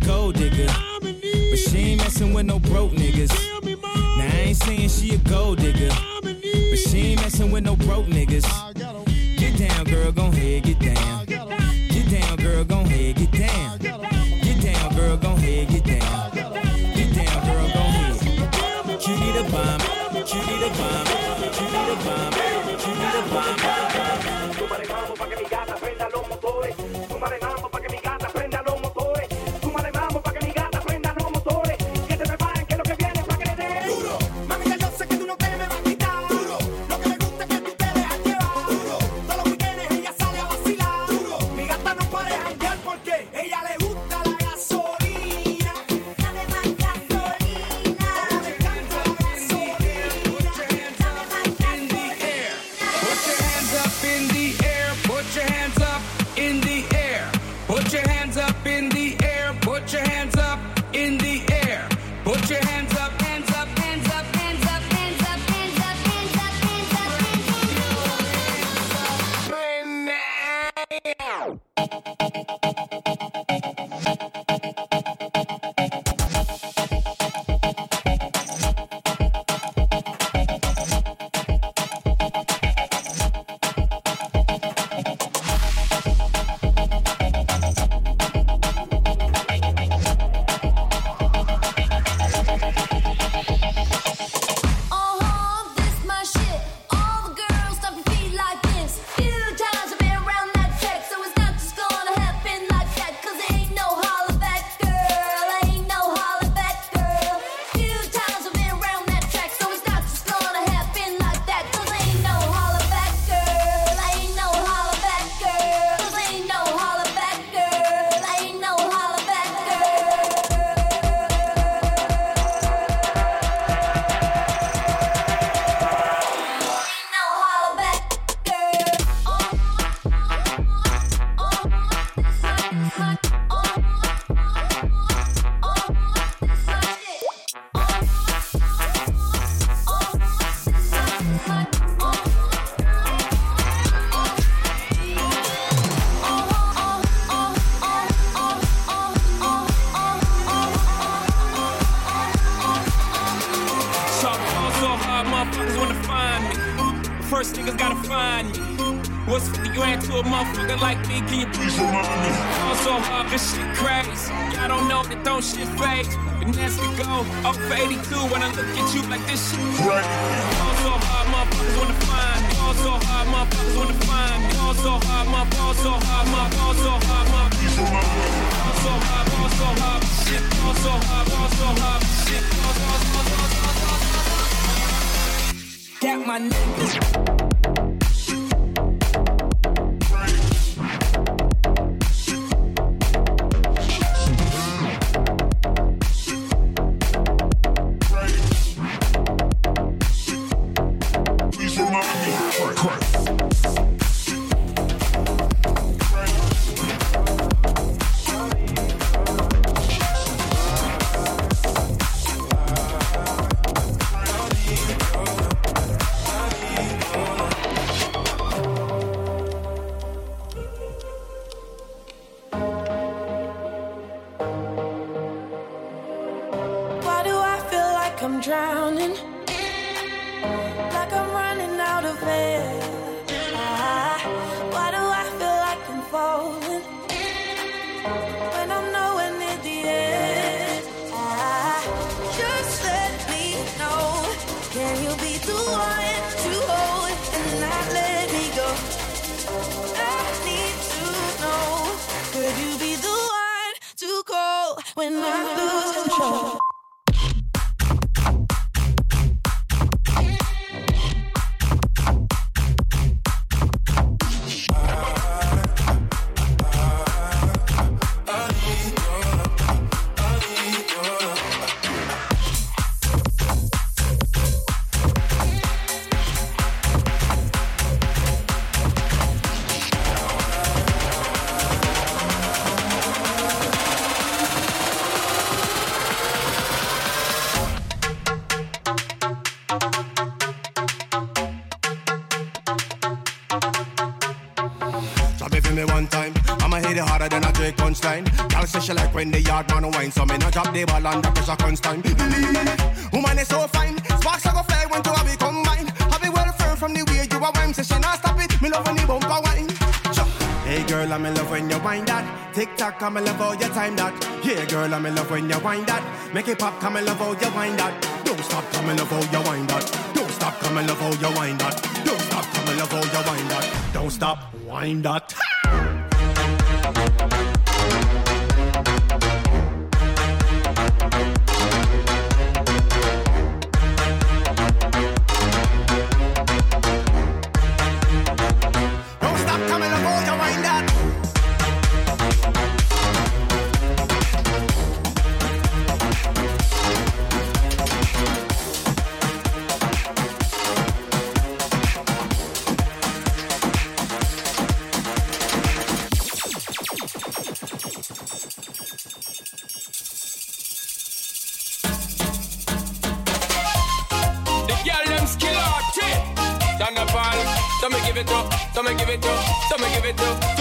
gold digger. But she ain't messing with no broke niggas. Now I ain't saying she a gold digger. But she ain't messing with no broke niggas. Get down, girl, gon' head, get down. Get down, girl, gon' head, get down. Get down, girl, gon' head, get down. Get down, girl, gon' You need a bomb, You need a bomb, You need a bomb. First niggas gotta find me. What's 50 grand to a motherfucker like me? Can you please remind me? Fall so hard, this shit crazy. Y'all don't know that don't shit fake. And that's the go. Up for 82 when I look at you like this shit. Fall so hard, motherfuckers wanna find me. Fall so hard, motherfuckers wanna find me. Fall so hard, my fall so hard, my fall so hard, my please remind me. Fall so hard, fall so hard, shit. Fall so hard, fall so hard, shit. That my nigga. Christ. When I lose control? A Girl say she like when the yard man wine, so me not drop the ball under pressure constant. Mm. Woman is so fine, sparks are go fly when two of we combine. Have it well firm from the way you a wine, so she not stop it. Me love when the bumper wine. Hey girl, I'm in love when you wind that. Tick tock, I'm in love how you time that. Yeah, girl, I'm in love when you wind that. Make it pop, come in love how you wind that. Don't stop, come in love how you wind that. Don't stop, come in love how you wind that. Don't stop, come in love how you wind that. Don't stop, wind that. so me give it up, so me give it up.